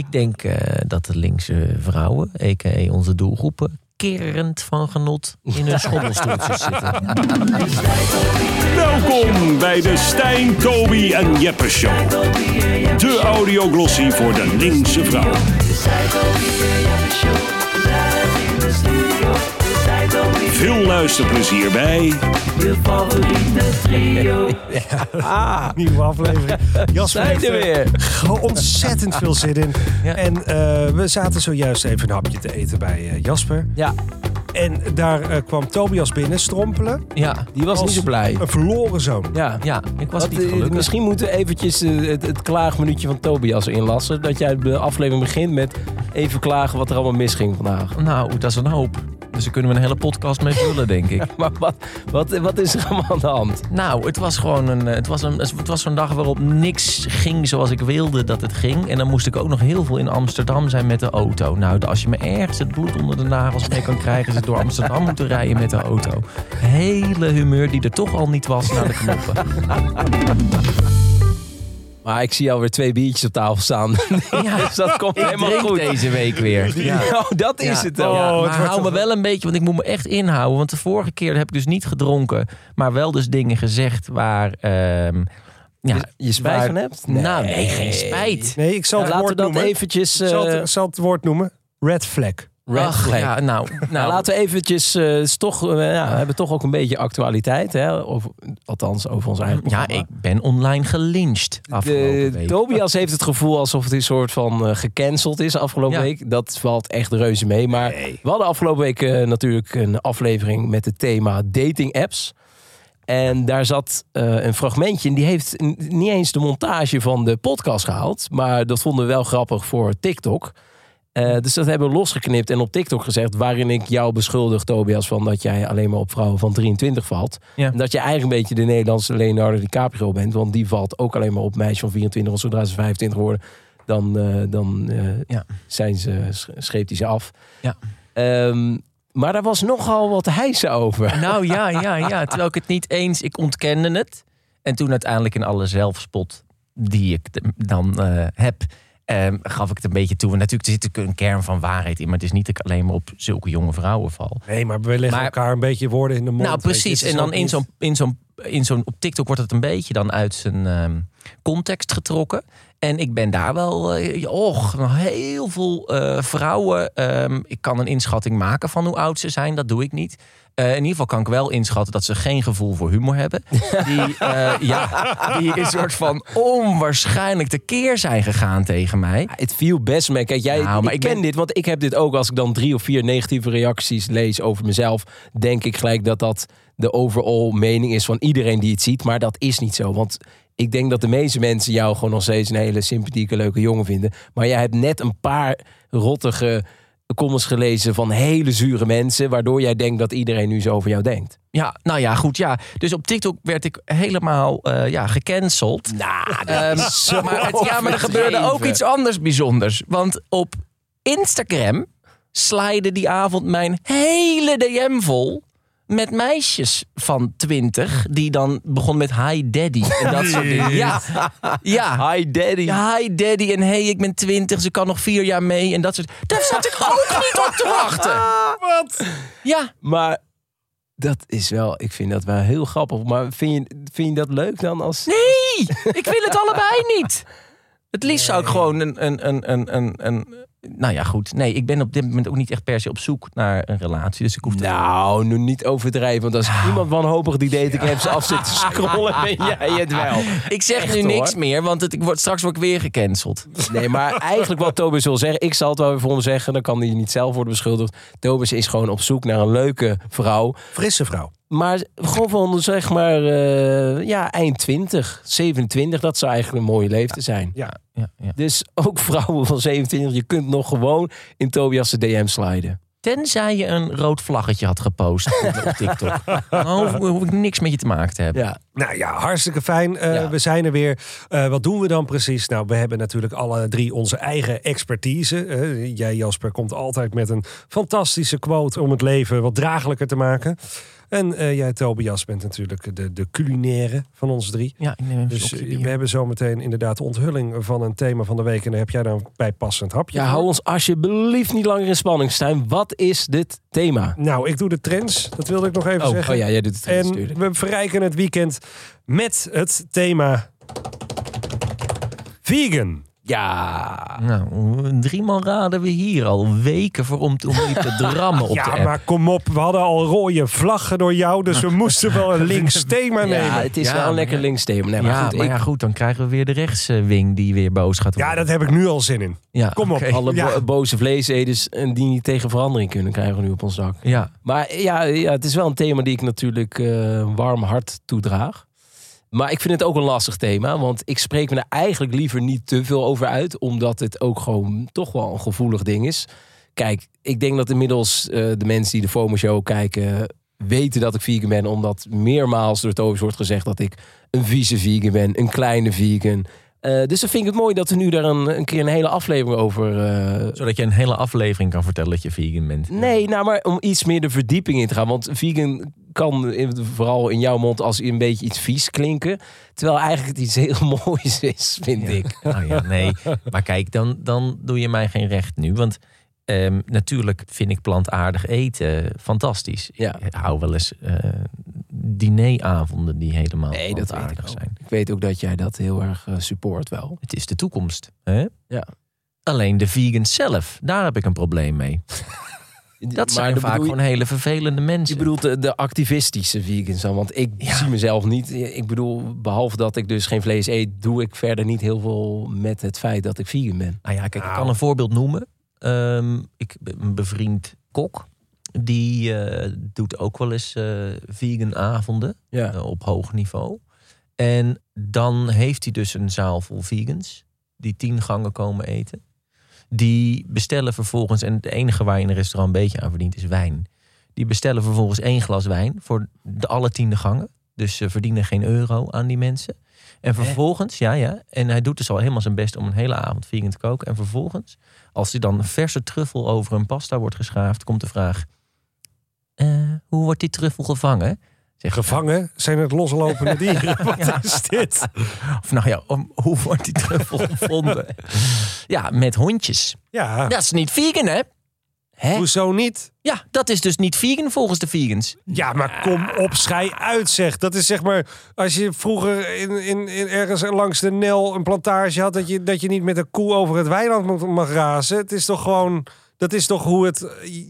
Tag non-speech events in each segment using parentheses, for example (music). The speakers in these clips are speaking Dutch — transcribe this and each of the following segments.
Ik denk eh, dat de linkse vrouwen, a.k.a. onze doelgroepen, kerend van genot in hun schommelstoeltjes (laughs) zitten. Welkom bij de Stijn, Toby en Jeppe Show. De audioglossie voor de linkse vrouw. Veel luisterplezier bij Je favoriete trio. (laughs) Nieuwe aflevering. Jasper Zijn er er weer. gewoon ontzettend veel zin in. Ja. En eh, we zaten zojuist even een hapje te eten bij eh, Jasper. Ja, En daar eh, kwam Tobias binnen strompelen. ja, Die was niet zo blij. Een verloren zoon. Ja. ja. Ik was Wat, niet gelukkig. misschien moeten we eventjes het, het klaagminuutje van Tobias inlassen. Dat jij de aflevering begint met even klagen wat er allemaal misging vandaag. Nou, dat is een hoop. Dus daar kunnen we een hele podcast mee vullen, denk ik. (laughs) Maar wat, wat, wat is er allemaal aan de hand? Nou, het was gewoon een. eh, Het was, een, het was zo'n dag waarop niks ging zoals ik wilde dat het ging. En dan moest ik ook nog heel veel in Amsterdam zijn met de auto. Nou, als je me ergens het bloed onder de nagels mee kan krijgen, is het door Amsterdam moeten rijden met de auto. Hele humeur die er toch al niet was naar de knoppen. Maar ik zie alweer twee biertjes op tafel staan. (laughs) Ja, dus dat komt ik helemaal drink goed. deze week weer. (laughs) Ja. Oh, dat is Ja. het dan. Oh, het hou me wel een beetje, want ik moet me echt inhouden. Want de vorige keer heb ik dus niet gedronken, maar wel dus dingen gezegd waar. ehm, ja, Je, je spijt waar- van hebt? Nou, nee, geen spijt. Nee, ik zal het laten we woord noemen. eventjes... Ik zal, eh, het, zal het woord noemen. Red flag. Red Ach, flag. Ja, nou, (laughs) Nou, nou laten we eventjes, eh, toch, eh, ja, we hebben toch ook een beetje actualiteit, hè? Over, althans over ons eigen Ja, programma. ik ben online gelyncht afgelopen De, week. Tobias heeft het gevoel alsof het een soort van eh, gecanceld is afgelopen Ja. week. Dat valt echt reuze mee. Maar we hadden afgelopen week natuurlijk een aflevering met het thema dating apps. En daar zat een fragmentje en die heeft niet eens de montage van de podcast gehaald. Maar dat vonden we wel grappig voor TikTok. Eh, dus dat hebben we losgeknipt en op TikTok gezegd... waarin ik jou beschuldig, Tobias, van dat jij alleen maar op vrouwen van 23 valt. Ja. En dat je eigenlijk een beetje de Nederlandse Leonardo DiCaprio bent. Want die valt ook alleen maar op meisjes van 24. Want zodra ze 25 worden, dan, eh, dan eh, Ja. zijn ze, sch- scheept hij ze af. Ja. Ehm, maar daar was nogal wat hijsen over. Nou ja, (laughs) ja, ja. Terwijl ik het niet eens... Ik ontkende het. En toen uiteindelijk in alle zelfspot die ik dan heb... ehm, gaf ik het een beetje toe. En natuurlijk er zit natuurlijk een kern van waarheid in. Maar het is niet dat ik alleen maar op zulke jonge vrouwen val. Nee, maar we leggen Maar- elkaar een beetje woorden in de mond. Nou, precies. En dan in zo'n, in zo'n, in zo'n, op TikTok wordt het een beetje dan uit zijn ehm, context getrokken. En ik ben daar wel, eh, och, heel veel eh, vrouwen. ehm, ik kan een inschatting maken van hoe oud ze zijn, dat doe ik niet. Eh, in ieder geval kan ik wel inschatten dat ze geen gevoel voor humor hebben. Die, eh, ja, die een soort van onwaarschijnlijk tekeer zijn gegaan tegen mij. Het viel best mee. Kijk, jij, Nou, ik, ik ken ben- dit, want ik heb dit ook. Als ik dan drie of vier negatieve reacties lees over mezelf, denk ik gelijk dat dat de overall mening is van iedereen die het ziet. Maar dat is niet zo. Want ik denk dat de meeste mensen jou gewoon nog steeds een hele sympathieke, leuke jongen vinden. Maar jij hebt net een paar rottige comments gelezen van hele zure mensen, waardoor jij denkt dat iedereen nu zo over jou denkt. Ja, nou ja, goed, ja. Dus op TikTok werd ik helemaal eh, ja, gecanceld. Nou, Ehm, maar het, ja, maar er gebeurde ook iets anders bijzonders. Want op Instagram slide die avond mijn hele DM vol met meisjes van 20 die dan begon met hi daddy en dat soort (laughs) dingen. Ja, ja. Hi daddy. Ja, hi daddy en hey, ik ben 20, ze kan nog vier jaar mee en dat soort. Daar zat ik ook niet op te wachten. (laughs) Wat? Ja, Maar dat is wel, ik vind dat wel heel grappig. Maar vind je, vind je dat leuk dan als... nee, ik wil het allebei niet. Het liefst zou ik gewoon een, een, een, een, een, een. Nou ja, goed. Nee, ik ben op dit moment ook niet echt per se op zoek naar een relatie. Dus ik hoef. Nou, nu niet overdrijven. Want als Nou. iemand wanhopig die dating apps af zit te (laughs) scrollen, ben jij het wel. Ik zeg Echt, nu niks hoor. meer, want het, ik word, straks word ik weer gecanceld. Nee, maar (laughs) eigenlijk wat Tobis wil zeggen, ik zal het wel weer voor hem zeggen, dan kan hij niet zelf worden beschuldigd. Tobis is gewoon op zoek naar een leuke vrouw. Frisse vrouw. Maar gewoon van, zeg maar, eh, ja, eind 20, 27, dat zou eigenlijk een mooie leeftijd zijn. Ja, ja, ja. Dus (laughs) ook vrouwen van 27, je kunt nog gewoon in Tobias' DM sliden. Tenzij je een rood vlaggetje had gepost op TikTok. (laughs) Dan hoef, hoef ik niks met je te maken te hebben. Ja. Nou ja, hartstikke fijn. Eh, Ja. We zijn er weer. Eh, wat doen we dan precies? Nou, we hebben natuurlijk alle drie onze eigen expertise. Eh, jij, Jasper, komt altijd met een fantastische quote om het leven wat draaglijker te maken. En eh, jij, Tobias, bent natuurlijk de, de culinaire van ons drie. Ja, ik neem Dus eh, we hebben zometeen inderdaad de onthulling van een thema van de week. En daar heb jij dan bij passend hapje. Ja, voor. hou ons alsjeblieft niet langer in spanning, Stijn. Wat is dit thema? Nou, ik doe de trends. Dat wilde ik nog even Oh, zeggen. oh ja, jij doet het En natuurlijk. we verrijken het weekend met het thema vegan. Ja. Nou, driemaal raden we hier al weken voor om, om te drammen op (laughs) de ja, app. maar kom op. We hadden al rode vlaggen door jou. Dus we (laughs) moesten wel een links thema nemen. Ja, het is Ja, wel een lekker ja. links thema. Nee, maar ja, goed, maar ik- ja, goed, dan krijgen we weer de rechtswing die weer boos gaat Ja, worden. dat heb ik nu al zin in. Ja, kom op. alle Ja. bo- boze vleeseters en die niet tegen verandering kunnen krijgen we nu op ons dak. Ja, Maar ja, ja, het is wel een thema die ik natuurlijk eh, warm hart toedraag. Maar ik vind het ook een lastig thema, want ik spreek me er eigenlijk liever niet te veel over uit, omdat het ook gewoon toch wel een gevoelig ding is. Kijk, ik denk dat inmiddels eh, de mensen die de FOMO Show kijken weten dat ik vegan ben, omdat meermaals door Tobias wordt gezegd dat ik een vieze vegan ben, een kleine vegan. Eh, dus dan vind ik het mooi dat we nu daar een, een keer een hele aflevering over eh, zodat je een hele aflevering kan vertellen dat je vegan bent. Nee, nou maar om iets meer de verdieping in te gaan. Want vegan kan vooral in jouw mond als een beetje iets vies klinken. Terwijl eigenlijk het iets heel (laughs) moois is, vind ik. Nou (laughs) ja, nee. Maar kijk, dan, dan doe je mij geen recht nu. Want ehm, natuurlijk vind ik plantaardig eten fantastisch. Ja. Ik hou wel eens eh dineravonden die helemaal Nee, dat ook. zijn. Ik weet ook dat jij dat heel erg eh, support wel. Het is de toekomst. Hè? Ja. Alleen de vegans zelf, daar heb ik een probleem mee. (laughs) Dat zijn vaak je- gewoon hele vervelende mensen. Je bedoelt de, de activistische vegans dan? Want ik Ja. zie mezelf niet. Ik bedoel, behalve dat ik dus geen vlees eet, doe ik verder niet heel veel met het feit dat ik vegan ben. Nou ja, kijk, ik kan een voorbeeld noemen. Ehm, ik een bevriend kok. Die eh, doet ook wel eens eh, vegan avonden Ja. eh, op hoog niveau. En dan heeft hij dus een zaal vol vegans. Die tien gangen komen eten. Die bestellen vervolgens, en het enige waar je in een restaurant een beetje aan verdient is wijn. Die bestellen vervolgens één glas wijn voor de alle tiende gangen. Dus ze verdienen geen euro aan die mensen. En vervolgens, ja, ja. En hij doet dus al helemaal zijn best om een hele avond vegan te koken. En vervolgens, als hij dan verse truffel over een pasta wordt geschaafd, komt de vraag: eh, hoe wordt die truffel gevangen? Zeg, Gevangen zijn het loslopende (laughs) dieren. Wat is dit? Of nou ja, om- hoe wordt die truffel (laughs) gevonden? Ja, met hondjes. Ja, Dat is niet vegan, hè? Hè? hoezo niet? Ja, dat is dus niet vegan volgens de vegans. Ja, maar kom op, schij uit zeg. Dat is zeg maar, als je vroeger in, in, in ergens langs de Nel een plantage had... Dat je, dat je niet met een koe over het weiland mag razen. Het is toch gewoon, dat is toch hoe het,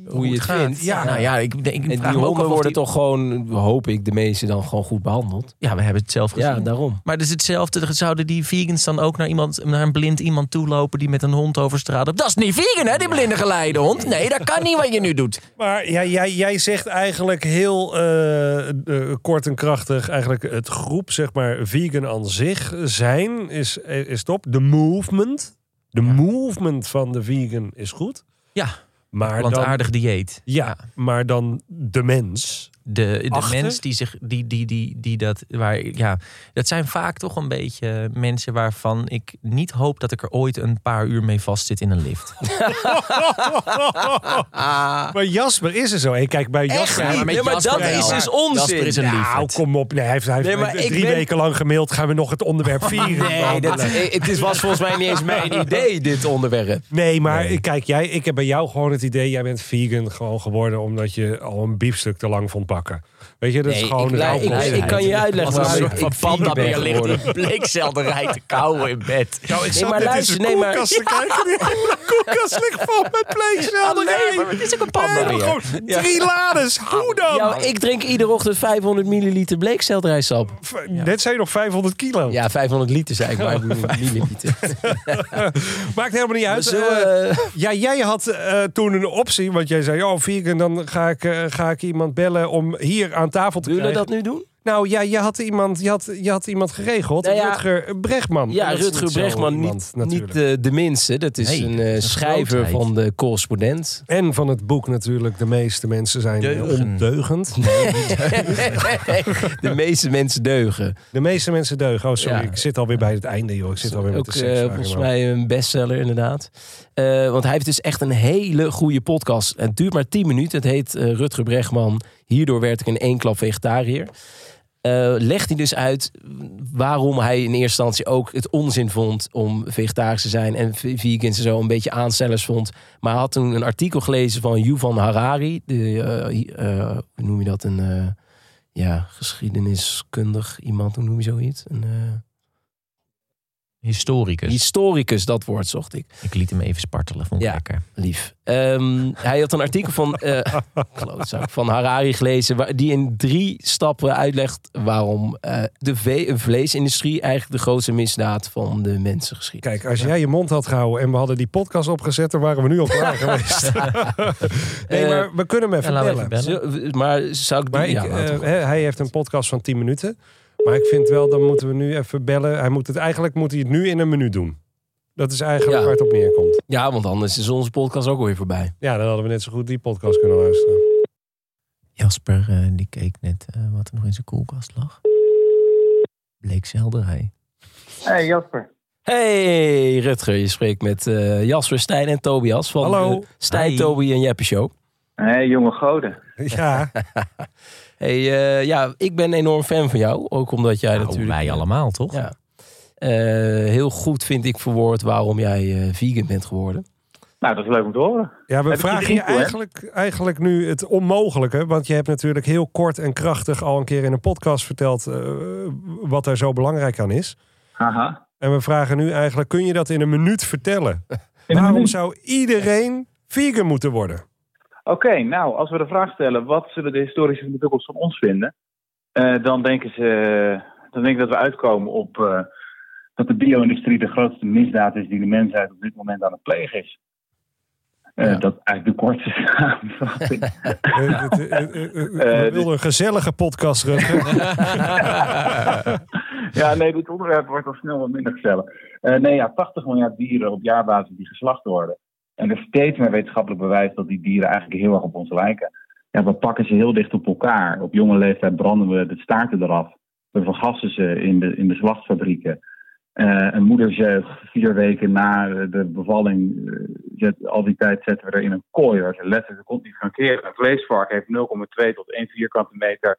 Hoe je het gaat. vindt. Ja, Nou ja, ik, ik En die vraag me ook honden af of worden die- toch gewoon, hoop ik, de meeste dan gewoon goed behandeld. Ja, we hebben het zelf gezien. Ja, daarom. Maar het is hetzelfde. Zouden die vegans dan ook naar, iemand, naar een blind iemand toelopen die met een hond over straat? Dat is niet vegan, hè, die blinde geleide hond? Nee, dat kan niet wat je nu doet. Maar ja, jij, jij zegt eigenlijk heel eh, eh, kort en krachtig... eigenlijk het groep, zeg maar, vegan aan zich zijn is, is top. De movement, de movement van de vegan is goed. Ja, Maar dan, plantaardig dieet. ja, maar dan de mens... De, de mens die zich, die, die, die, die dat, waar, ja, dat zijn vaak toch een beetje mensen waarvan ik niet hoop dat ik er ooit een paar uur mee vastzit in een lift. (laughs) Maar Jasper is er zo. Hey, kijk, bij Jasper... Ja, maar Nee, maar Jasper dat wel. is dus onzin. Jasper is een Nou, kom op. Nee, hij heeft, hij heeft Nee, maar ik drie ben- weken lang gemaild. Gaan we nog het onderwerp vieren? Nee, dat, het is- was volgens mij niet eens mijn (laughs) idee, dit onderwerp. Nee, maar kijk, jij, ik heb bij jou gewoon het idee... jij bent vegan gewoon geworden... omdat je al een biefstuk te lang vond bakken. Weet je, dat is Nee, gewoon ik, een ik, kan je uitleggen waarom een ik, soort ik van panda meer ligt die bleekselderij te kauwen in bed. Nou, ik Nee, zat maar luister, nee, maar- te kijken. Die hele koelkast ligt vol met pleegselderij. Nee, maar het is ook een panda Nee, weer. gewoon drie lades. Hoe dan? Ja, ik drink iedere ochtend 500 milliliter bleekselderijsap. Net zei je nog 500 kilo. Ja, 500 liter zei ik, maar ik bedoel (laughs) milliliter. (laughs) Maakt helemaal niet uit. Zullen Eh, Ja, jij had eh, toen een optie, want jij zei, oh, vegan, dan ga ik, eh, ga ik iemand bellen om hier aan tafel te Willen we dat nu doen? Nou ja, je had iemand, je had, je had iemand geregeld, Nou ja, Rutger Bregman. Ja, En dat is Rutger Bregman, iemand, niet, natuurlijk. niet de, de minste. Dat is Nee, een eh, een schrijver grootheid. van de correspondent. En van het boek natuurlijk, de meeste mensen zijn Deugen. ondeugend. (laughs) (laughs) de meeste mensen deugen. De meeste mensen deugen. Oh, sorry, Ja. ik zit alweer bij het einde, joh. Ik zit alweer met Ook de eh, seksvragen. volgens mij een bestseller inderdaad. Eh, want hij heeft dus echt een hele goede podcast. Het duurt maar 10 minuten. Het heet eh, Rutger Bregman Hierdoor werd ik in één klap vegetariër. Eh, legt hij dus uit waarom hij in eerste instantie ook het onzin vond om vegetarisch te zijn en vegans zo een beetje aanstellers vond. Maar hij had toen een artikel gelezen van Yuval Harari, de, eh, eh, hoe noem je dat, een ja, geschiedeniskundig iemand, hoe noem je zoiets? Een Historicus. historicus, dat woord zocht ik. Ik liet hem even spartelen, vond ik Ja. lekker. Lief. Ehm, hij had een artikel van, eh (laughs) klootzak, van Harari gelezen... Waar, die in drie stappen uitlegt waarom eh, de ve- vleesindustrie... eigenlijk de grootste misdaad van de mensengeschiedenis. Kijk, als jij je mond had gehouden en we hadden die podcast opgezet, dan waren we nu al klaar (laughs) geweest. (laughs) nee, Eh, maar we kunnen hem even Ja, bellen. even bellen. Maar zou ik... Maar ik, ja, eh, hij heeft een podcast van 10 minuten. Maar ik vind wel, dan moeten we nu even bellen. Hij moet het, eigenlijk moet hij het nu in een minuut doen. Dat is eigenlijk Ja. waar het op neerkomt. ja, want anders is onze podcast ook alweer voorbij. Ja, dan hadden we net zo goed die podcast kunnen luisteren. Jasper, eh, die keek net eh, wat er nog in zijn koelkast lag. Bleek selderij. Hey Jasper. Hey Rutger, je spreekt met eh, Jasper, Stijn en Tobias van Hallo. de Stijn, Hi. Toby en Jeppe Show. Hey jonge goden. Ja, (laughs) Hey, eh, ja, ik ben enorm fan van jou. Ook omdat jij Nou, natuurlijk... wij allemaal, toch? Ja. Eh, heel goed vind ik verwoord waarom jij eh, vegan bent geworden. Nou, dat is leuk om te horen. ja we Heb vragen je hè? eigenlijk, eigenlijk nu het onmogelijke. Want je hebt natuurlijk heel kort en krachtig al een keer in een podcast verteld... eh, wat er zo belangrijk aan is. Haha. En we vragen nu eigenlijk, kun je dat in een minuut vertellen? In een Waarom minuut. zou iedereen vegan moeten worden? Oké, nou, als we de vraag stellen, wat zullen de historische McDougal's van ons vinden? Eh, dan denken ze, dan denk ik dat we uitkomen op eh, dat de bio-industrie de grootste misdaad is die de mensheid op dit moment aan het plegen is. Eh, Ja. Dat is eigenlijk de kortste samenvatting. We wilden een gezellige podcast, (laughs) (laughs) ja, nee, dit onderwerp wordt al snel wat minder gezellig. Eh, nee, ja, 80 miljard dieren op jaarbasis die geslacht worden. En er is steeds meer wetenschappelijk bewijs dat die dieren eigenlijk heel erg op ons lijken. Ja, we pakken ze heel dicht op elkaar. Op jonge leeftijd branden we de staarten eraf. We vergassen ze in de, in de slachtfabrieken. Eh, een moederzeug vier weken na de bevalling, eh, zet, al die tijd zetten we er in een kooi waar ze letterlijk continu gaan keren. Een vleesvark heeft 0,2 tot 1 vierkante meter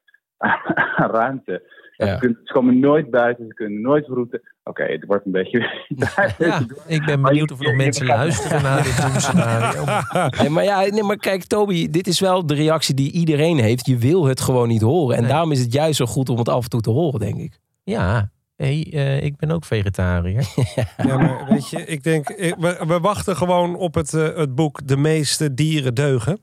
(laughs) ruimte. Ja. Ze, kunnen, ze komen nooit buiten, ze kunnen nooit vroeten. Oké, het wordt een beetje... (laughs) Ja, ik ben benieuwd of er nog mensen luisteren naar dit (laughs) doemscenario. Nee, maar, ja, nee, maar kijk, Toby, dit is wel de reactie die iedereen heeft. Je wil het gewoon niet horen. En Nee. daarom is het juist zo goed om het af en toe te horen, denk ik. Ja, hey, eh, ik ben ook vegetariër. Ja, maar weet je, ik denk, ik- we, we wachten gewoon op het, eh, het boek De meeste dieren deugen.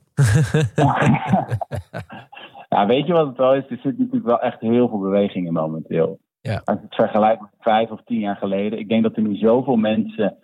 Ja, weet je wat het wel is? Er zit natuurlijk wel echt heel veel beweging in momenteel. Ja. Als je het vergelijkt met vijf of tien jaar geleden. Ik denk dat er nu zoveel mensen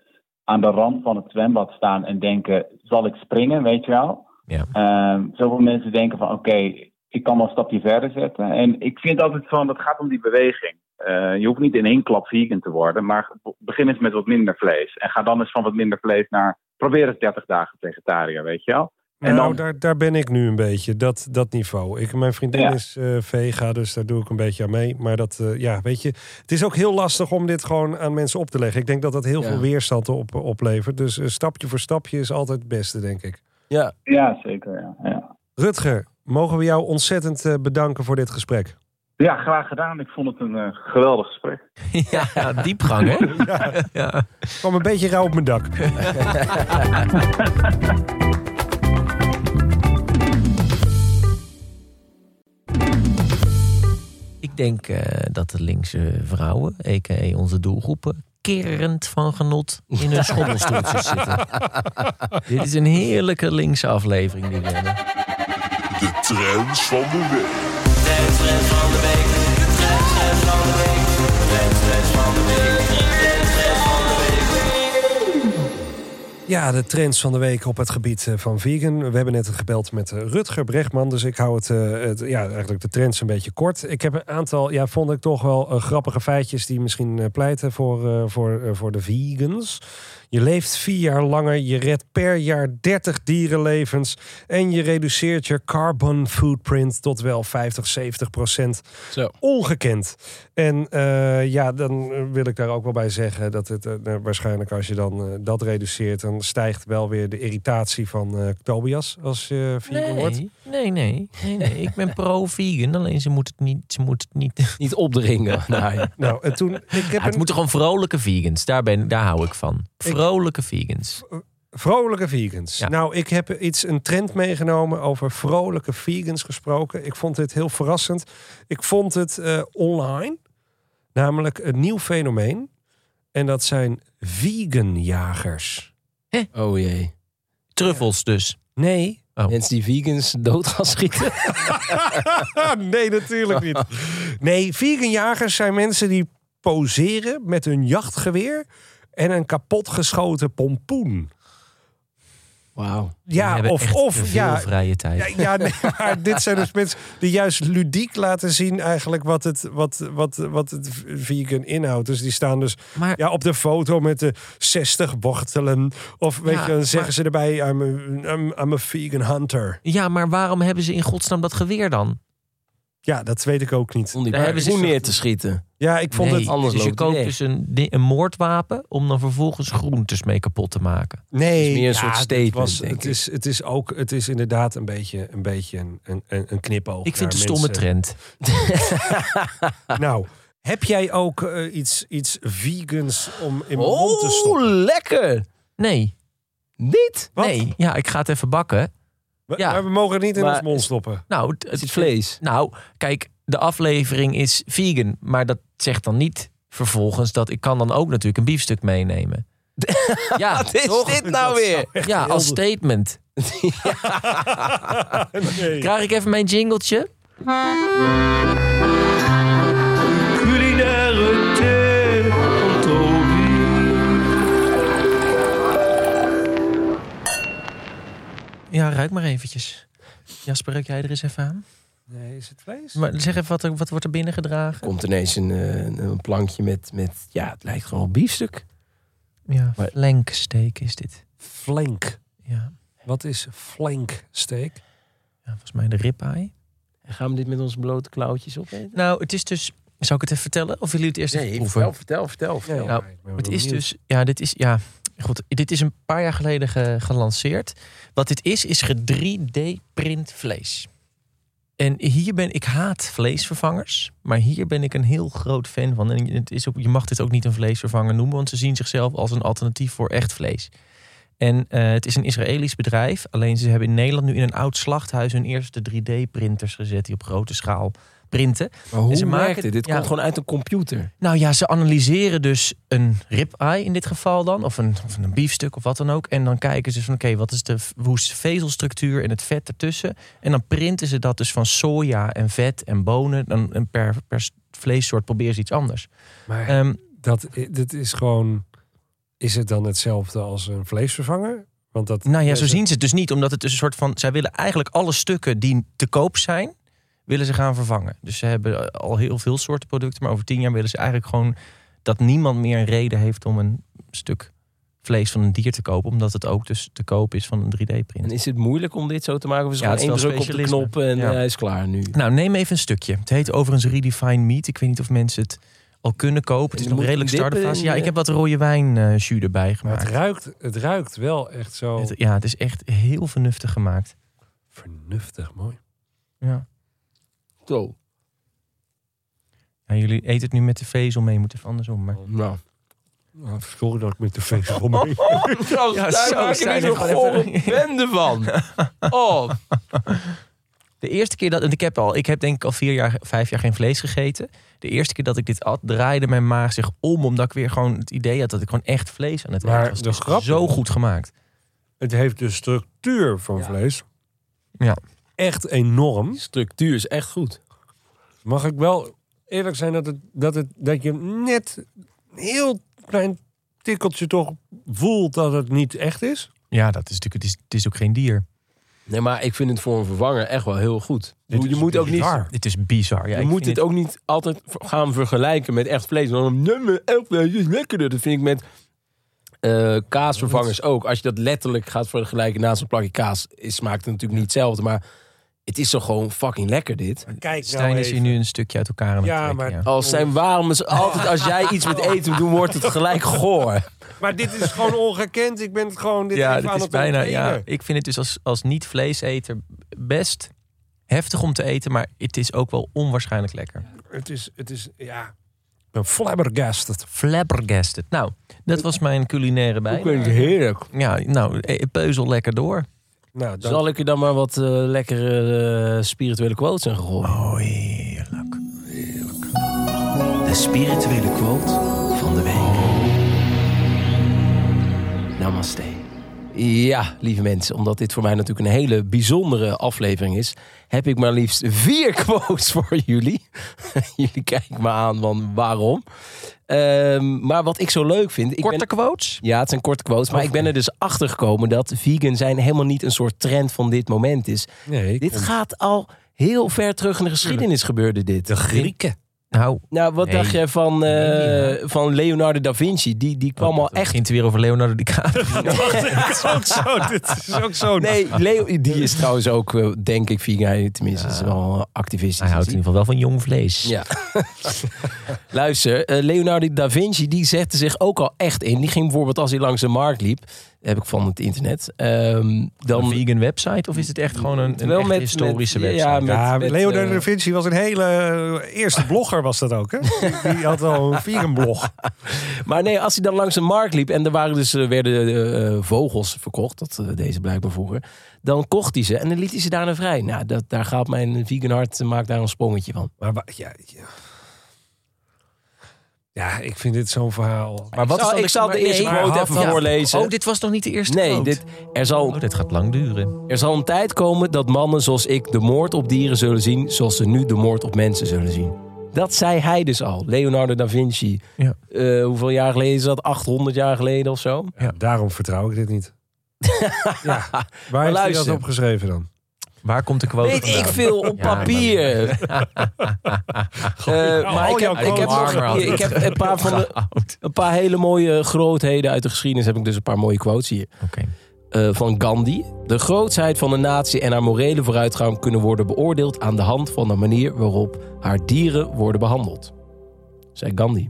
aan de rand van het zwembad staan en denken, zal ik springen, weet je wel? Ja. Ehm, zoveel mensen denken van, oké, ik kan wel een stapje verder zetten. En ik vind altijd van, het gaat om die beweging. Eh, je hoeft niet in één klap vegan te worden, maar begin eens met wat minder vlees. En ga dan eens van wat minder vlees naar, probeer eens 30 dagen vegetariër, weet je wel? En nou, dan- daar, daar ben ik nu een beetje, dat, dat niveau. Ik, mijn vriendin Ja. is eh, vega, dus daar doe ik een beetje aan mee. Maar dat, eh, ja, weet je, het is ook heel lastig om dit gewoon aan mensen op te leggen. Ik denk dat dat heel Ja. veel weerstand op, oplevert. Dus eh, stapje voor stapje is altijd het beste, denk ik. Ja, Ja, zeker, ja. ja. Rutger, mogen we jou ontzettend eh, bedanken voor dit gesprek. Ja, graag gedaan. Ik vond het een eh, geweldig gesprek. (laughs) ja, diepgang, hè? (laughs) Ja. Ik kwam een beetje rauw op mijn dak. (laughs) Ik denk eh, dat de linkse vrouwen, a.k.a. onze doelgroepen, kerend van genot in hun schommelstoeltjes (laughs) zitten. Dit is een heerlijke linkse aflevering die we hebben. De trends van de week. Ja, de trends van de week op het gebied eh, van vegan. We hebben net gebeld met eh, Rutger Brechtman, dus ik hou het, eh, het, ja, eigenlijk de trends een beetje kort. Ik heb een aantal, ja, vond ik toch wel grappige feitjes die misschien pleiten voor, voor, voor de vegans. Je leeft vier jaar langer, je redt per jaar 30 dierenlevens en je reduceert je carbon footprint tot wel 50, 70 procent zo. ongekend. En eh, ja, dan wil ik daar ook wel bij zeggen dat het eh, nou, waarschijnlijk als je dan eh, dat reduceert, dan stijgt wel weer de irritatie van eh, Tobias als je vegan wordt. Nee, nee, nee, nee, nee. Ik ben pro-vegan. Alleen ze moet het niet. Ze moet het niet. (laughs) Niet opdringen. Nee. (laughs) Nou, en toen, ik heb Ja, het een moeten gewoon vrolijke vegans. Daar, ben, daar hou ik van. Vrolijke vegans. vrolijke vegans. Ja. Nou, ik heb iets, een trend meegenomen over vrolijke vegans gesproken. Ik vond dit heel verrassend. Ik vond het eh, online, namelijk een nieuw fenomeen. En dat zijn veganjagers. Oh jee. Truffels dus. Nee, Oh. Mensen die vegans dood gaan schieten. (laughs) nee, natuurlijk niet. Nee, veganjagers zijn mensen die poseren met hun jachtgeweer en een kapotgeschoten pompoen. Wauw. Ja, of, echt of veel ja, vrije tijd. Ja, ja (laughs) nee, maar dit zijn dus mensen die juist ludiek laten zien eigenlijk wat het, wat, wat, wat het vegan inhoudt. Dus die staan dus Maar ja, op de foto met de 60 wortelen. Of weet Ja, je, dan zeggen maar- ze erbij, I'm a, I'm, I'm a vegan hunter. ja, maar waarom hebben ze in godsnaam dat geweer dan? Ja, dat weet ik ook niet. Om die Daar hebben ze- neer te schieten. Ja, ik vond nee, het... anders dus je loopt het koopt dus een, di- een moordwapen om dan vervolgens groentes mee kapot te maken. Nee, Het is meer een ja, soort het statement, was- denk het, ik. is, het is ook, het is inderdaad een beetje een, beetje een, een, een knipoog. Ik vind het naar een stomme mensen. trend. (laughs) (laughs) Nou, heb jij ook eh, iets, iets vegans om in mijn mond te Oh, stoppen? lekker. Nee, Niet? Wat? nee. Ja, ik ga het even bakken. We- Ja. Maar we mogen het niet in Maar- ons mond stoppen. Nou, het, Het is vlees. Nou, kijk, de aflevering is vegan. Maar dat zegt dan niet vervolgens dat ik kan dan ook natuurlijk een biefstuk meenemen. (laughs) Ja, Wat is toch? dit nou weer? Ja, als statement. (laughs) Nee. Krijg ik even mijn jingletje? Ja, ruik maar eventjes. Jasper, ruik jij er eens even aan? Nee, is het vlees? Maar zeg even, wat, er, wat wordt er binnen gedragen? Komt ineens een, eh, een, een plankje met, met, ja, het lijkt gewoon op biefstuk. Ja, Maar- flanksteak is dit. Flank. Ja, Wat is flank steak? ja volgens mij de ribeye. En gaan we dit met onze blote klauwtjes opeten? Nou, het is dus... Zal ik het even vertellen? Of willen jullie het eerst even proeven? vertel, vertel, vertel. Nou, Het is dus, ja, dit is, ja, goed, dit is een paar jaar geleden ge- gelanceerd. Wat dit is, is ge 3D-print vlees. En hier ben ik haat vleesvervangers, maar hier ben ik een heel groot fan van. En het is ook, je mag dit ook niet een vleesvervanger noemen, want ze zien zichzelf als een alternatief voor echt vlees. En eh, het is een Israëlisch bedrijf, alleen ze hebben in Nederland nu in een oud slachthuis hun eerste 3D-printers gezet die op grote schaal printen. Maar hoe En ze maken- dit? Ja. komt gewoon uit een computer. Nou ja, ze analyseren dus een ribeye in dit geval dan, of een, of een biefstuk of wat dan ook. En dan kijken ze van oké, wat is de hoe is de vezelstructuur en het vet ertussen. En dan printen ze dat dus van soja en vet en bonen. Dan, en per, per vleessoort proberen ze iets anders. Maar Ehm, dat, dit is gewoon... Is het dan hetzelfde als een vleesvervanger? Want dat, nou ja, zo zien ze het dus niet, omdat het dus een soort van. Zij willen eigenlijk alle stukken die te koop zijn, willen ze gaan vervangen. Dus ze hebben al heel veel soorten producten, maar over tien jaar willen ze eigenlijk gewoon dat niemand meer een reden heeft om een stuk vlees van een dier te kopen, omdat het ook dus te koop is van een 3D-print. En is het moeilijk om dit zo te maken? Of is het Ja, gewoon het is één druk op de knop en Ja. eh, hij is klaar nu? Nou, neem even een stukje. Het heet overigens Redefined Meat. Ik weet niet of mensen het al kunnen kopen. Het is nog redelijk startfase. in Ja, de- ik heb wat rode wijn eh jus erbij Maar gemaakt. het ruikt, het ruikt wel echt zo Het- ja, het is echt heel vernuftig gemaakt. vernuftig mooi. Ja. Zo. Ja, jullie eten het nu met de vezel mee, moet even andersom. Maar... Nou. Nou, sorry dat ik met de vezel. (laughs) Ja, Ja, daar zo maak je zijn er er gewoon gore even- bende van. (laughs) Oh. De eerste keer dat, en ik heb al, ik heb denk ik al vier jaar, vijf jaar geen vlees gegeten. De eerste keer dat ik dit at, draaide mijn maag zich om, omdat ik weer gewoon het idee had dat ik gewoon echt vlees aan het Maar eten was. Het is grap zo goed gemaakt. Het heeft de structuur van vlees. Ja. Echt enorm. Die structuur is echt goed. Mag ik wel eerlijk zijn dat, het, dat, het, dat je net een heel klein tikkeltje toch voelt dat het niet echt is? Ja, dat is natuurlijk, het is, het is ook geen dier. Nee, maar ik vind het voor een vervanger echt wel heel goed. Dit je is moet ook niet, bizar. Het is bizar. Ja, je moet het ook niet altijd gaan vergelijken met echt vlees. Dan, nee, maar echt vlees is lekkerder. Dat vind ik met eh, kaasvervangers ook. Als je dat letterlijk gaat vergelijken naast een plakje kaas, is, smaakt het natuurlijk niet hetzelfde. Maar Het is toch gewoon fucking lekker dit. Kijk Stijn nou is hier nu een stukje uit elkaar aan het Ja, trekken. maar- ja. Als zijn waarom is altijd als jij iets met eten doen, wordt het gelijk goor. Maar dit is gewoon ongekend. Ik ben het gewoon dit ja, dit aan is het bijna. Ja, ik vind het dus als, als niet-vleeseter best heftig om te eten, maar het is ook wel onwaarschijnlijk lekker. Het is, het is, ja... Ik flabbergasted. Flabbergasted. Nou, dat was mijn culinaire bij. heerlijk. Ja, nou, eh, peuzel lekker door. Nou, dan, Zal ik er dan maar wat eh, lekkere eh, spirituele quotes in gooien? Oh, heerlijk. De spirituele quote van de week. Namaste. Ja, lieve mensen, omdat dit voor mij natuurlijk een hele bijzondere aflevering is, heb ik maar liefst vier (laughs) quotes voor jullie. (laughs) jullie kijken me aan van waarom. Ehm, maar wat ik zo leuk vind. Ik Korte ben, quotes? ja, het zijn korte quotes, maar ik ben er dus achter gekomen dat vegan zijn helemaal niet een soort trend van dit moment is. nee, Dit gaat al heel ver terug in de geschiedenis gebeurde dit. de Grieken. Nou, Nou, wat Nee. dacht je van, eh, Nee, van Leonardo da Vinci? Die, die kwam al echt... Begint weer over Leonardo DiCaprio. (laughs) Dat is ook zo. Dit is ook zo. Nee, Leo, die is (laughs) trouwens ook, eh, denk ik, vegan. Tenminste, is wel activistisch. Hij houdt in ieder geval wel van jong vlees. Ja. (laughs) Luister, eh, Leonardo da Vinci die zette zich ook al echt in. Die ging bijvoorbeeld als hij langs de markt liep, heb ik van het internet. ehm, Een dan vegan website of is het echt gewoon een, een Wel met- historische met- website? ja, met- Ja, Leonardo eh, da Vinci was een hele eh, eerste (laughs) blogger was dat ook, hè? Die, die had al een vegan blog. (laughs) Maar nee, als hij dan langs de markt liep en er waren dus, eh, werden vogels verkocht, dat deze blijkbaar vroeger, dan kocht hij ze en dan liet hij ze daarna vrij. Nou, dat, daar gaat mijn vegan hart, maakt daar een sprongetje van. Maar ja, ja. Ja, ik vind dit zo'n verhaal. Maar wat ik zal, is dan ik zal de eerste quote maar- even ja. voorlezen. Oh, dit was nog niet de eerste nee, quote? dit, er, zal, Oh, dit gaat lang duren. er zal een tijd komen dat mannen zoals ik de moord op dieren zullen zien, zoals ze nu de moord op mensen zullen zien. Dat zei hij dus al, Leonardo da Vinci. Ja. Eh, hoeveel jaar geleden is dat? 800 jaar geleden of zo? Ja, daarom vertrouw ik dit niet. (laughs) ja. Waar heeft hij dat luister. opgeschreven dan? Waar komt de quote Weet ik veel op (laughs) Ja, papier. (laughs) Eh, maar ik heb, ik, heb nog, ik heb een paar, van de, (laughs) een paar hele mooie grootheden uit de geschiedenis. Heb ik dus een paar mooie quotes hier. Oké. Eh, van Gandhi. De grootsheid van een natie en haar morele vooruitgang kunnen worden beoordeeld aan de hand van de manier waarop haar dieren worden behandeld. Zei Gandhi.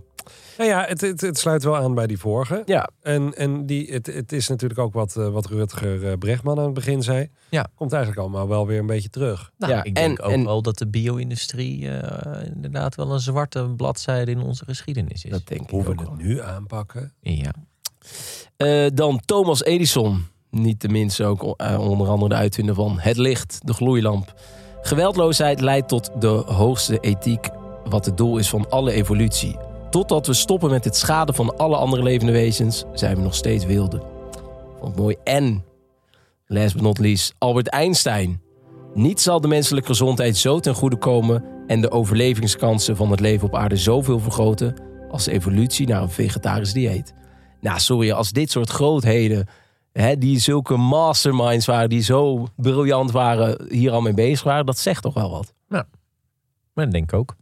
Nou ja, het, het, het sluit wel aan bij die vorige. Ja, En, en die, het, het is natuurlijk ook wat, eh, wat Rutger eh, Bregman aan het begin zei. Ja. Komt eigenlijk allemaal wel weer een beetje terug. Nou, Ja, ik denk en- ook en- wel dat de bio-industrie eh, inderdaad wel een zwarte bladzijde in onze geschiedenis is. dat denk ik Hoe we ook het wel. nu aanpakken. Ja. Eh, dan Thomas Edison. Niet de minste ook onder andere de uitvinder van het licht, de gloeilamp. Geweldloosheid leidt tot de hoogste ethiek, wat het doel is van alle evolutie. Totdat we stoppen met het schaden van alle andere levende wezens, zijn we nog steeds wilden. Vond ik mooi. En, last but not least, Albert Einstein. Niet zal de menselijke gezondheid zo ten goede komen en de overlevingskansen van het leven op aarde zoveel vergroten als de evolutie naar een vegetarisch dieet. Nou, sorry, als dit soort grootheden, hè, die zulke masterminds waren, die zo briljant waren, hier al mee bezig waren, dat zegt toch wel wat. Maar dat denk ik ook.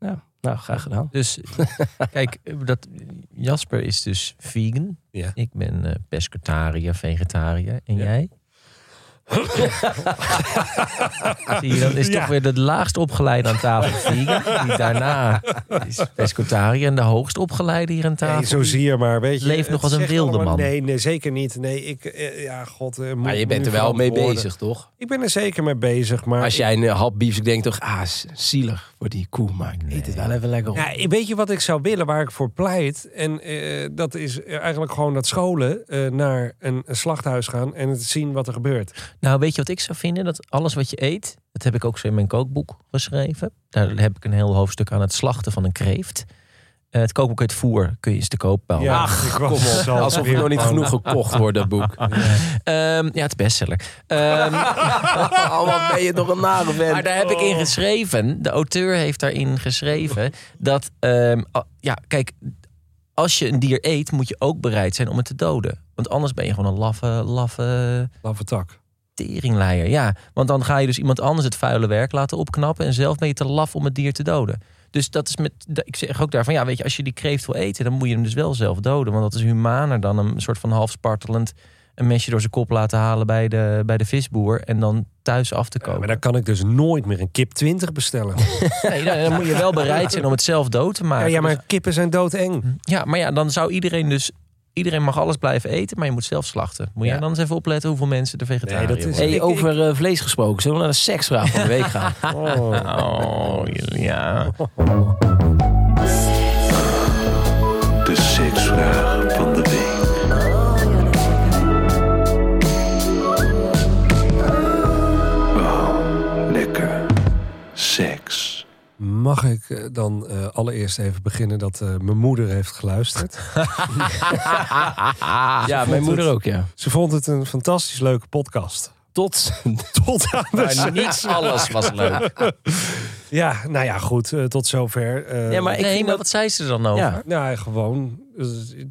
Ja, nou, graag gedaan. Dus (laughs) kijk, dat, Jasper is dus vegan. Ja. Ik ben eh pescatariër, vegetariër. En jij? (laughs) Zie je, dan is toch weer de laagst opgeleide aan tafel. Die daarna is pescatariër en de hoogst opgeleide hier aan tafel. Nee, zo zie je maar, weet je. Leeft nog als een wilde allemaal- man. Nee, nee, zeker niet. Nee, ik, eh, ja, god. eh, moet Maar je bent er wel mee bezig, toch? Ik ben er zeker mee bezig, maar... Als jij een eh, hap biefstuk denkt, toch, ah, s- zielig voor die koe, maar ik eet het wel even lekker op. Ja, weet je wat ik zou willen, waar ik voor pleit? En eh, dat is eigenlijk gewoon dat scholen eh, naar een, een slachthuis gaan en het zien wat er gebeurt. Nou, weet je wat ik zou vinden? Dat alles wat je eet, dat heb ik ook zo in mijn kookboek geschreven. Daar heb ik een heel hoofdstuk aan het slachten van een kreeft. Eh, het kookboek Het Voer kun je eens te koop bouwen. Ja, Ach, kom op. zo Alsof er nog niet genoeg gekocht wordt, dat boek. (laughs) Ehm, ja, het is bestseller. Ehm, (laughs) Allemaal ben je toch een nare vent. maar daar heb ik in geschreven, de auteur heeft daarin geschreven, dat, ehm, ja, kijk, als je een dier eet, moet je ook bereid zijn om het te doden. Want anders ben je gewoon een laffe, laffe Laffe tak. Teringleier. Ja, want dan ga je dus iemand anders het vuile werk laten opknappen en zelf ben je te laf om het dier te doden. Dus dat is met, ik zeg ook daarvan, ja, weet je, als je die kreeft wil eten, dan moet je hem dus wel zelf doden. Want dat is humaner dan een soort van half spartelend een mesje door zijn kop laten halen bij de, bij de visboer en dan thuis af te Ja, koken. maar dan kan ik dus nooit meer een kip 20 bestellen. (laughs) Nee, dan, dan moet je wel bereid zijn om het zelf dood te maken. ja, maar kippen zijn doodeng. ja, maar ja, dan zou iedereen dus... Iedereen mag alles blijven eten, maar je moet zelf slachten. Moet Ja. jij dan eens even opletten hoeveel mensen er vegetariër Nee, dat is- worden? Hey, Ik- over eh, vlees gesproken. Zullen we naar de seksvraag van de week gaan? Oh. (laughs) Oh, ja. (laughs) De seksvraag Mag ik eh, dan eh, allereerst even beginnen dat eh, mijn moeder heeft geluisterd? (laughs) ja, mijn moeder ook, ja. Ze vond het een fantastisch leuke podcast. Tot (laughs) Tot aan de Maar niet alles was leuk. (laughs) Ja, nou ja, goed, tot zover. Eh, Ja, maar ik nee, maar dat- wat zei ze er dan over? Ja. Nou, gewoon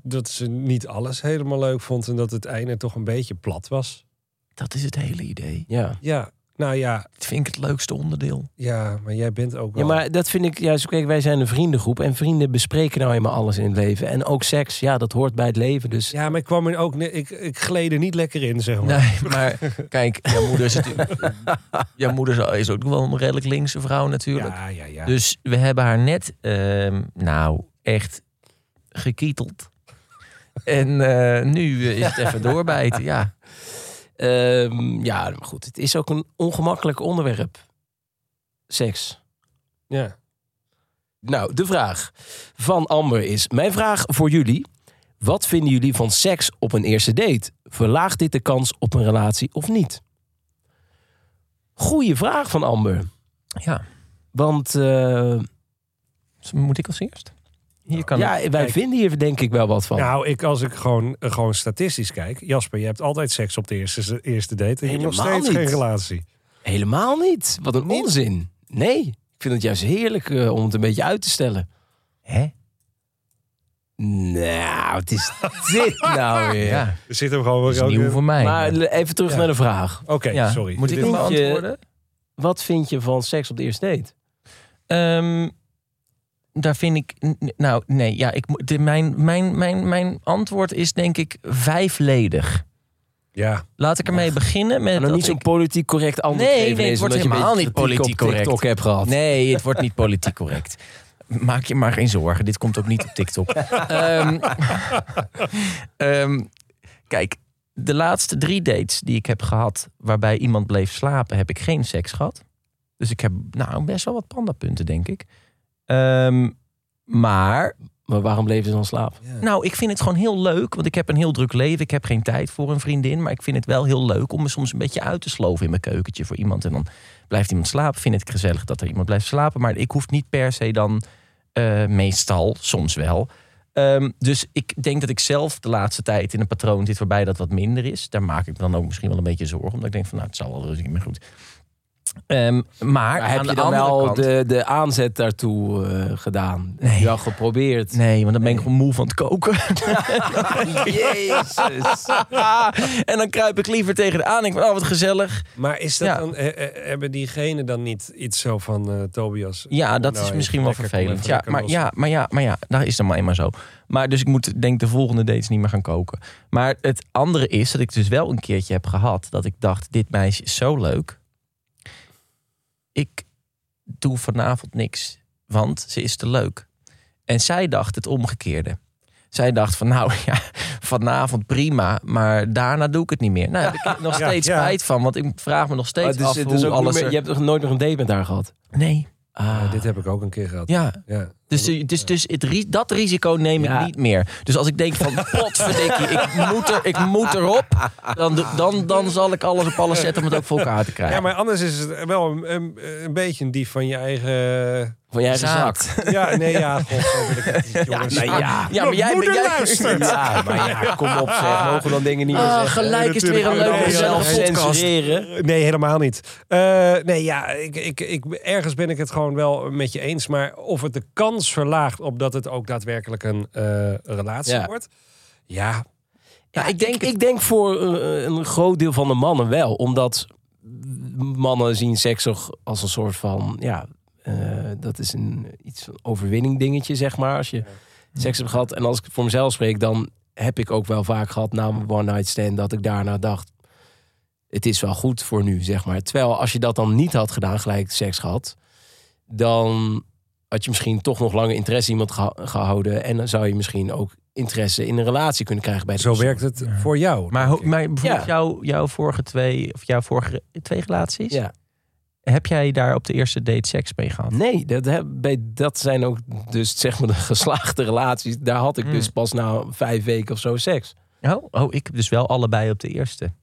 dat ze niet alles helemaal leuk vond en dat het einde toch een beetje plat was. Dat is het hele idee. Ja. Ja, nou ja, Dat vind ik het leukste onderdeel. ja, maar jij bent ook ja, wel... maar dat vind ik juist... Kijk, wij zijn een vriendengroep en vrienden bespreken nou eenmaal alles in het leven. En ook seks, ja, dat hoort bij het leven. Dus Ja, maar ik kwam er ook... Ik, ik gleed er niet lekker in, zeg maar. Nee, maar (laughs) kijk, jouw moeder is natuurlijk... jouw moeder is ook wel een redelijk linkse vrouw natuurlijk. Ja, ja, ja. Dus we hebben haar net, ehm, nou, echt gekieteld. En eh, nu is het even (laughs) doorbijten, ja. Ehm, ja, maar goed. Het is ook een ongemakkelijk onderwerp. Seks. ja. Nou, de vraag van Amber is... Mijn vraag voor jullie. Wat vinden jullie van seks op een eerste date? Verlaagt dit de kans op een relatie of niet? Goeie vraag van Amber. Ja, Want eh, moet ik als eerst? Hier kan ja, wij kijk. vinden hier denk ik wel wat van. Nou, ik, als ik gewoon, eh, gewoon statistisch kijk... Jasper, je hebt altijd seks op de eerste, eerste date... en je hebt nog Helemaal steeds geen relatie. Helemaal niet. Wat een Niet? onzin. Nee, ik vind het juist heerlijk eh, om het een beetje uit te stellen. Hè? Nou, wat is (laughs) dit nou weer? Ja, Er zit hem gewoon is weer... nieuw voor mij. Maar even terug Ja. naar de vraag. Oké, ja. sorry. Moet ik Dit- hem beantwoorden? Wat vind je van seks op de eerste date? Ehm, daar vind ik. Nou, nee, ja, ik, de, mijn, mijn, mijn, mijn antwoord is denk ik vijfledig. Ja, Laat ik ermee beginnen met. Dat niet zo'n ik- politiek correct antwoord Nee, geven nee, het wordt omdat je een helemaal niet politiek TikTok hebt gehad. Nee, het wordt niet (laughs) politiek correct. Maak je maar geen zorgen. Dit komt ook niet op TikTok. (laughs) Ehm, ehm, kijk, de laatste drie dates die ik heb gehad... waarbij iemand bleef slapen, heb ik geen seks gehad. Dus ik heb nou best wel wat pandapunten, denk ik. Ehm, maar Maar waarom bleven ze dan slapen? nou, ik vind het gewoon heel leuk. Want ik heb een heel druk leven. Ik heb geen tijd voor een vriendin. Maar ik vind het wel heel leuk om me soms een beetje uit te sloven in mijn keukentje voor iemand. En dan blijft iemand slapen. Vind ik gezellig dat er iemand blijft slapen. Maar ik hoef niet per se dan eh, meestal, soms wel. Ehm, dus ik denk dat ik zelf de laatste tijd in een patroon zit waarbij dat wat minder is. Daar maak ik me dan ook misschien wel een beetje zorgen. Omdat ik denk van nou, het zal wel rustig meer goed. Ehm, maar Maar heb je dan wel kant, de, de aanzet daartoe eh, gedaan? Heb Nee. je wel geprobeerd? Nee, want dan ben ik gewoon moe van het koken. (laughs) Jezus. (laughs) en dan kruip ik liever tegen de aan. Ik van, oh, wat gezellig. maar is dat Ja. dan, hebben diegenen dan niet iets zo van eh, Tobias? Ja, dat Nou, is misschien wel vervelend. Ja maar, ja, maar ja, maar ja, dat is dan maar eenmaal zo. Maar dus ik moet denk de volgende dates niet meer gaan koken. Maar het andere is dat ik dus wel een keertje heb gehad dat ik dacht, dit meisje is zo leuk. Ik doe vanavond niks, want ze is te leuk. En zij dacht het omgekeerde. Zij dacht van nou (laughs) ja, vanavond prima, maar daarna doe ik het niet meer. Nou, daar heb ik (laughs) nog steeds ja. spijt van, want ik vraag me nog steeds af hoe alles meer- er- Je hebt nog nooit nog een date met haar gehad? Nee, Ah, Ja, dit heb ik ook een keer gehad. ja, Ja. Dus, dus, dus het, ri- dat risico neem ik Ja. niet meer. Dus als ik denk van, (laughs) potverdikkie, ik moet, er, ik moet erop. Dan, dan, dan zal ik alles op alles zetten om het ook voor elkaar te krijgen. Ja, maar anders is het wel een, een, een beetje een dief van je eigen... van jij gezakt. Ja, nee, ja. (laughs) God, zo wil ik het niet, jongens. nou ja. ja, maar jij, moeder jij. Ja, maar ja, kom op zeg. Mogen we dan dingen niet meer Ah, zeggen? gelijk is het weer een leuke Nee, podcast. censureren. Nee, helemaal niet. Eh, nee, ja, ik, ik, ik, ergens ben ik het gewoon wel met je eens. Maar of het de kans verlaagt op dat het ook daadwerkelijk een eh, relatie Ja. wordt. Ja, Ja, ik denk, ik denk voor eh, een groot deel van de mannen wel. Omdat mannen zien seks toch als een soort van... Ja, eh, dat is een iets van overwinning dingetje, zeg maar. Als je seks hebt gehad. En als ik voor mezelf spreek, dan heb ik ook wel vaak gehad na mijn one night stand dat ik daarna dacht, het is wel goed voor nu, zeg maar. Terwijl als je dat dan niet had gedaan, gelijk seks gehad, dan had je misschien toch nog langer interesse in iemand geha- gehouden en dan zou je misschien ook interesse in een relatie kunnen krijgen bij de Zo persoon. werkt het voor jou. Maar, maar bijvoorbeeld Ja. jouw, jouw vorige twee, of jouw vorige twee relaties, Ja. heb jij daar op de eerste date seks mee gehad? Nee, dat, heb, bij, dat zijn ook dus zeg maar de (laughs) geslaagde relaties. Daar had ik Hmm. dus pas na vijf weken of zo seks. Oh, oh, ik heb dus wel allebei op de eerste.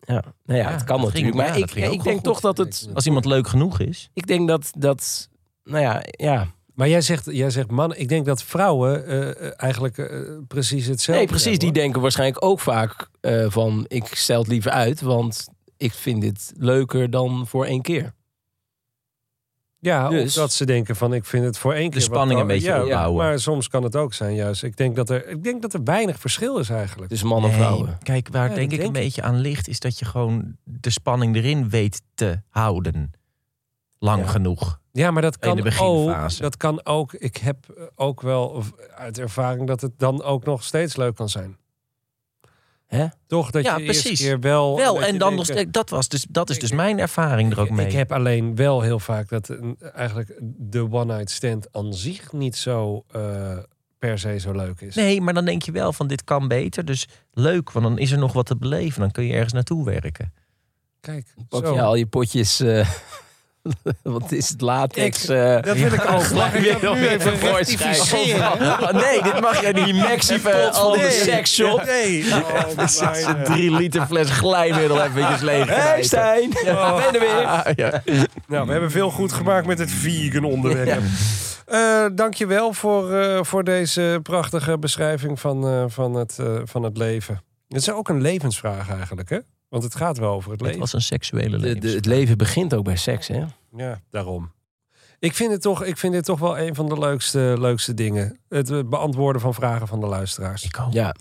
Ja, nou ja, Ja, het kan natuurlijk. ging- maar ja, ik, ik denk goed. toch dat het. Als iemand leuk genoeg is. Ik denk dat dat. Nou ja, ja. Maar jij zegt, jij zegt man, ik denk dat vrouwen eh, eigenlijk eh, precies hetzelfde Nee, precies. Die denken waarschijnlijk ook vaak eh, van ik stel het liever uit, want ik vind dit leuker dan voor één keer. Ja, Dus- of dat ze denken van ik vind het voor één keer... wat spanning een beetje ja, opbouwen. Maar soms kan het ook zijn juist. Ik denk dat er, ik denk dat er weinig verschil is eigenlijk. Dus man en vrouwen. Kijk, waar Ja, denk ik een ik. beetje aan ligt, is dat je gewoon de spanning erin weet te houden. Lang Ja. genoeg. Ja, maar dat In kan de ook. beginfase. Dat kan ook. Ik heb eh, ook wel uit ervaring dat het dan ook nog steeds leuk kan zijn. Hè? Toch dat Ja, je eerst precies. keer wel. Wel, dat en dan nog eh, steeds, dat, was dus, dat is dus ik- mijn ervaring er ook mee. Ik heb alleen wel heel vaak dat eigenlijk de one night stand aan zich niet zo eh, per se zo leuk is. Nee, maar dan denk je wel van dit kan beter. Dus leuk, want dan is er nog wat te beleven. Dan kun je ergens naartoe werken. Kijk, Pak zo. je al je potjes. eh (laughs) wat is het latex? Ik- eh, Dat wil ik ook. (laughs) Mag ik dat nu even rectificeren? Nee, dit mag jij niet. Max pot van de seksshop. Nee. Oh, (laughs) eh. Drie liter fles glijmiddel eventjes leeg. Hey Stijn, Oh. ben er weer. Ja. Nou, we hebben veel goed gemaakt met het vegan onderwerp. Eh, dankjewel voor, eh, voor deze prachtige beschrijving van, van, het, van het leven. Het is ook een levensvraag eigenlijk, hè? Want het gaat wel over het Het leven. was een seksuele leven. de, het leven begint ook bij seks, hè? Ja, daarom. Ik vind, het toch, ik vind dit toch wel een van de leukste, leukste dingen. Het eh, beantwoorden van vragen van de luisteraars. Ik ook. Ja,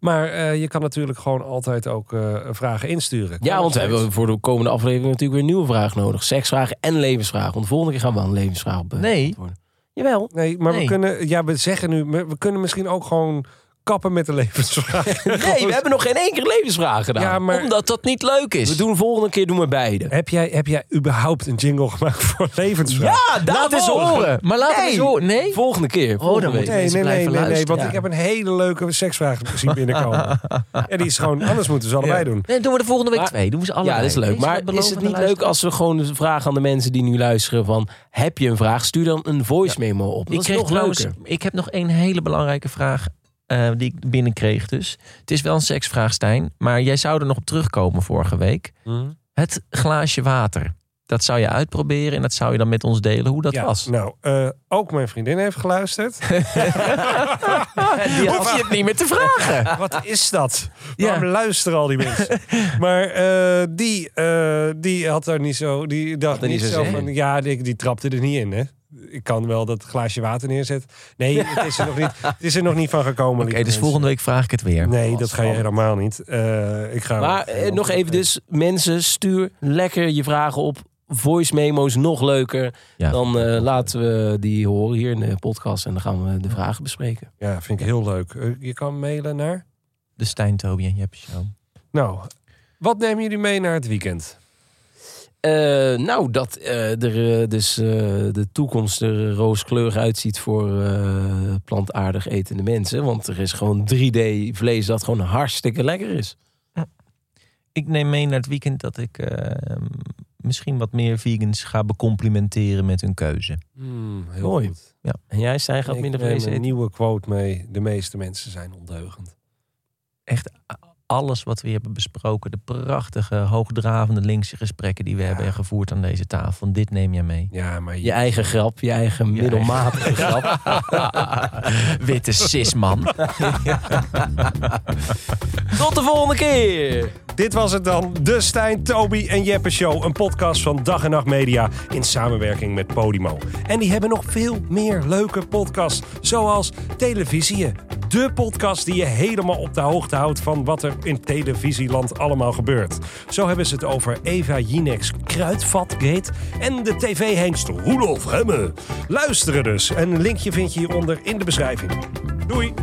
Maar eh, je kan natuurlijk gewoon altijd ook eh, vragen insturen. Ja want we hebben voor de komende aflevering natuurlijk weer een nieuwe vraag nodig. Seksvragen en levensvragen. Want de volgende keer gaan we wel een levensvraag op eh, Nee. beantwoorden. Jawel. Nee, maar we kunnen... Ja, we zeggen nu... We kunnen misschien ook gewoon kappen met de levensvraag. (laughs) Nee, we hebben nog geen één keer een levensvraag gedaan. Ja, maar Omdat dat niet leuk is. We doen de volgende keer doen we beide. heb, jij, heb jij überhaupt een jingle gemaakt voor levensvraag? Ja, Laat eens horen. Maar laat Nee. eens horen. Nee? Volgende keer. Volgende dan week. Nee, Mensen nee, nee, blijven nee, nee, luisteren. want Ja. ik heb een hele leuke seksvraag zien (laughs) binnenkomen. En die is gewoon, anders moeten we ze allebei doen. Nee, doen we de volgende week Maar- twee. Doen we ze allebei. Ja, dat is leuk. Deze Maar beloven is het de niet leuk luisteraar. als we gewoon vragen aan de mensen die nu luisteren van... heb je een vraag? Stuur dan een voice memo op. Dat Ik, is kreeg nog trouwens, leuker. ik heb nog een hele belangrijke vraag eh, die ik binnenkreeg dus. Het is wel een seksvraag, Stijn. Maar jij zou er nog op terugkomen vorige week. Het glaasje water. Dat zou je uitproberen en dat zou je dan met ons delen hoe dat Ja, was. Nou, eh, ook mijn vriendin heeft geluisterd. (laughs) Die hoef je het niet meer te vragen. (laughs) Wat is dat? Ja. Waarom luisteren al die mensen? (laughs) Maar eh, die, die had daar niet zo... Die dacht er niet zo van... Ja, die, die trapte er niet in, hè? Ik kan wel dat glaasje water neerzetten. Nee, (laughs) het is er nog niet, het is er nog niet van gekomen. Oké, dus volgende week vraag ik het weer. Nee, dat ga je helemaal niet. Eh, ik ga Maar eh, nog even dus, mensen, stuur lekker je vragen op. Voice memo's nog leuker. Ja. Dan eh, laten we die horen hier in de podcast. En dan gaan we de vragen bespreken. Ja, vind ik heel leuk. Je kan mailen naar... De Stijn, Toby en Jeppe Show. Nou, wat nemen jullie mee naar het weekend? Eh, nou, dat eh, er eh, dus eh, de toekomst er rooskleurig uitziet voor eh, plantaardig etende mensen. Want er is gewoon 3D vlees dat gewoon hartstikke lekker is. Ik neem mee naar het weekend dat ik misschien wat meer vegans ga becomplimenteren met hun keuze. Hmm, heel Mooi. goed. En jij, Stijn, gaat Ik minder neem vlees een eten? nieuwe quote mee. De meeste mensen zijn ondeugend. Echt alles wat we hebben besproken. De prachtige, hoogdravende linkse gesprekken die we hebben gevoerd aan deze tafel. Dit neem jij mee. Ja, maar Je eigen grap, je eigen middelmatige grap. (laughs) Witte sisman. (laughs) Tot de volgende keer! Dit was het dan. De Stijn, Toby en Jeppe Show. Een podcast van Dag en Nacht Media in samenwerking met Podimo. En die hebben nog veel meer leuke podcasts. Zoals Televisie. De podcast die je helemaal op de hoogte houdt van wat er in televisieland allemaal gebeurt. Zo hebben ze het over Eva Jinex Kruidvatgate en de tv-hengst Roelof Hemme. Luisteren dus. Een linkje vind je hieronder in de beschrijving. Doei!